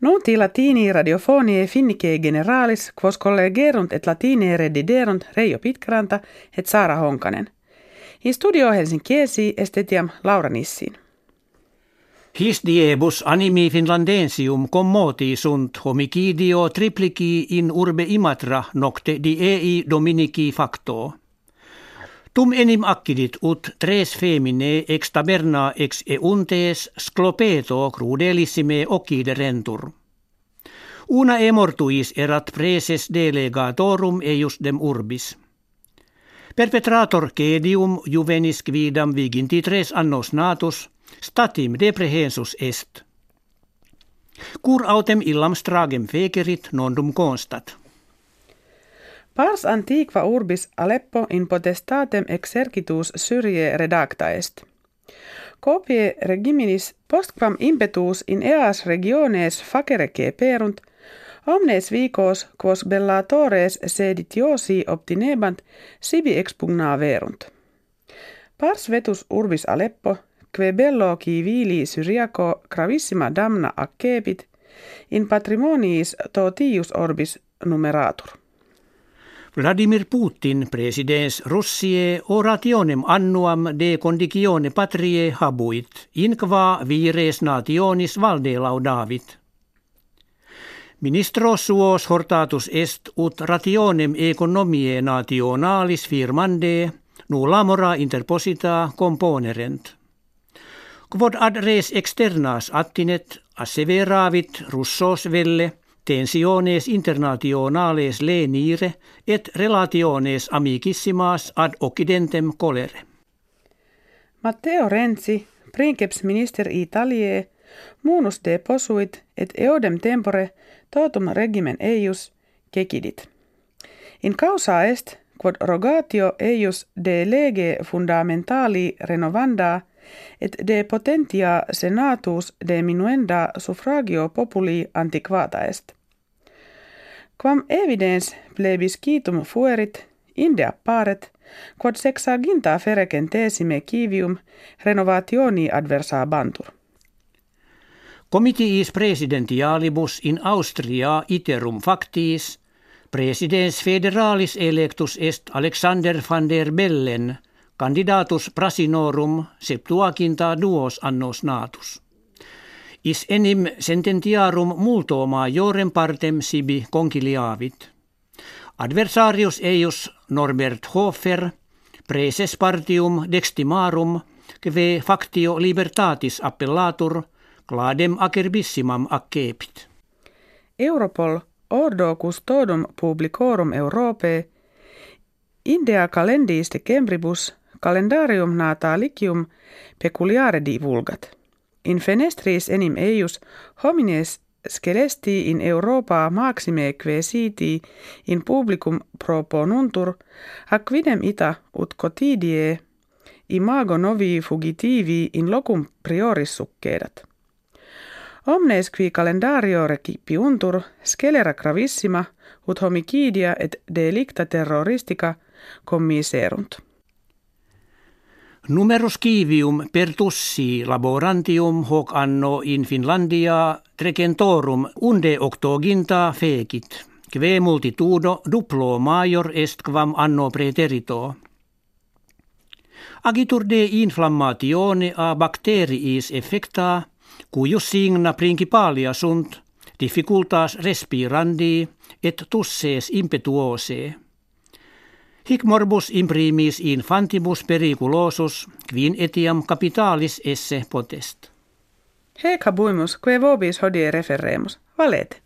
Nunti latini radiofonie finnike generalis quos collegerunt et latine rediderunt Reijo Pitkranta et Saara Honkanen. In studio Helsinkiesi estetiam Laura Nissin. His diebus animi finlandensium commoti sunt homicidio triplici in urbe Imatra nocte diei dominici facto. Tum enim accidit ut tres femine ex taberna ex euntes sclopeto crudelissime rentur. Una emortuis erat preses delegatorum eius dem urbis. Perpetrator cedium juvenis quidam viginti tres annos natus, statim deprehensus est. Cur autem illam stragem fecerit nondum constat. Pars antiqua urbis Aleppo in potestatem exercitus Syrie redacta est. Copie regiminis postquam impetus in eas regiones facerece perunt, omnes vicos quos bellatores seditiosi obtinebant sibi expugna verunt. Pars vetus urbis Aleppo, que bello qui vili Syriaco gravissima damna accepit, in patrimoniis totius orbis numeratur. Vladimir Putin presidens Russie orationem annuam de condicione patrie habuit, inqua vires nationis valde laudavit. Ministro suos hortatus est ut rationem economiae nationalis firmande nulla mora interposita componerent. Quod ad res externas attinet asseveravit russos velle – tensiones internationales lenire et relationes amicissimas ad occidentem colere. Matteo Renzi, princeps minister Italiae, munus de posuit et eodem tempore totum regimen eius kecidit. In causa est, quod rogatio eius de lege fundamentali renovanda et de potentia senatus de minuenda suffragio populi antiquata est. Quam evidens plebiscitum fuerit, inde apparet, quod sexaginta ferecen tesime kivium renovationi adversa bantur. Comitiis presidentialibus in Austria iterum factis, presidens federalis electus est Alexander van der Bellen, candidatus prasinorum septuaginta duos annos natus. Is enim sententiarum multo majorem partem sibi conciliavit. Adversarius eius Norbert Hofer, preses partium dextimarum, kve factio libertatis appellatur, cladem acerbissimam accepit. Europol ordo custodum publicorum Europae, Indea calendis de Cembribus calendarium natalicium peculiare divulgat. In fenestris enim eius homines scelesti in Europa maxime quesiti in publicum proponuntur, ac videm ita ut cotidie imago novi fugitivi in locum prioris succedat. Omnes qui calendario recipiuntur scelera gravissima ut homicidia et delicta terroristica commiserunt. Numerus kivium pertussi laborantium hoc anno in Finlandia trecentorum unde octoginta fecit, kve multitudo duplo major est quam anno preterito. Agitur de inflammatione a bacteriis effecta, cuius signa principalia sunt difficultas respirandi et tusses impetuose. Hic morbus imprimis infantibus periculosus, quin etiam capitalis esse potest. Hec habuimus, que vobis hodie referremus, valete.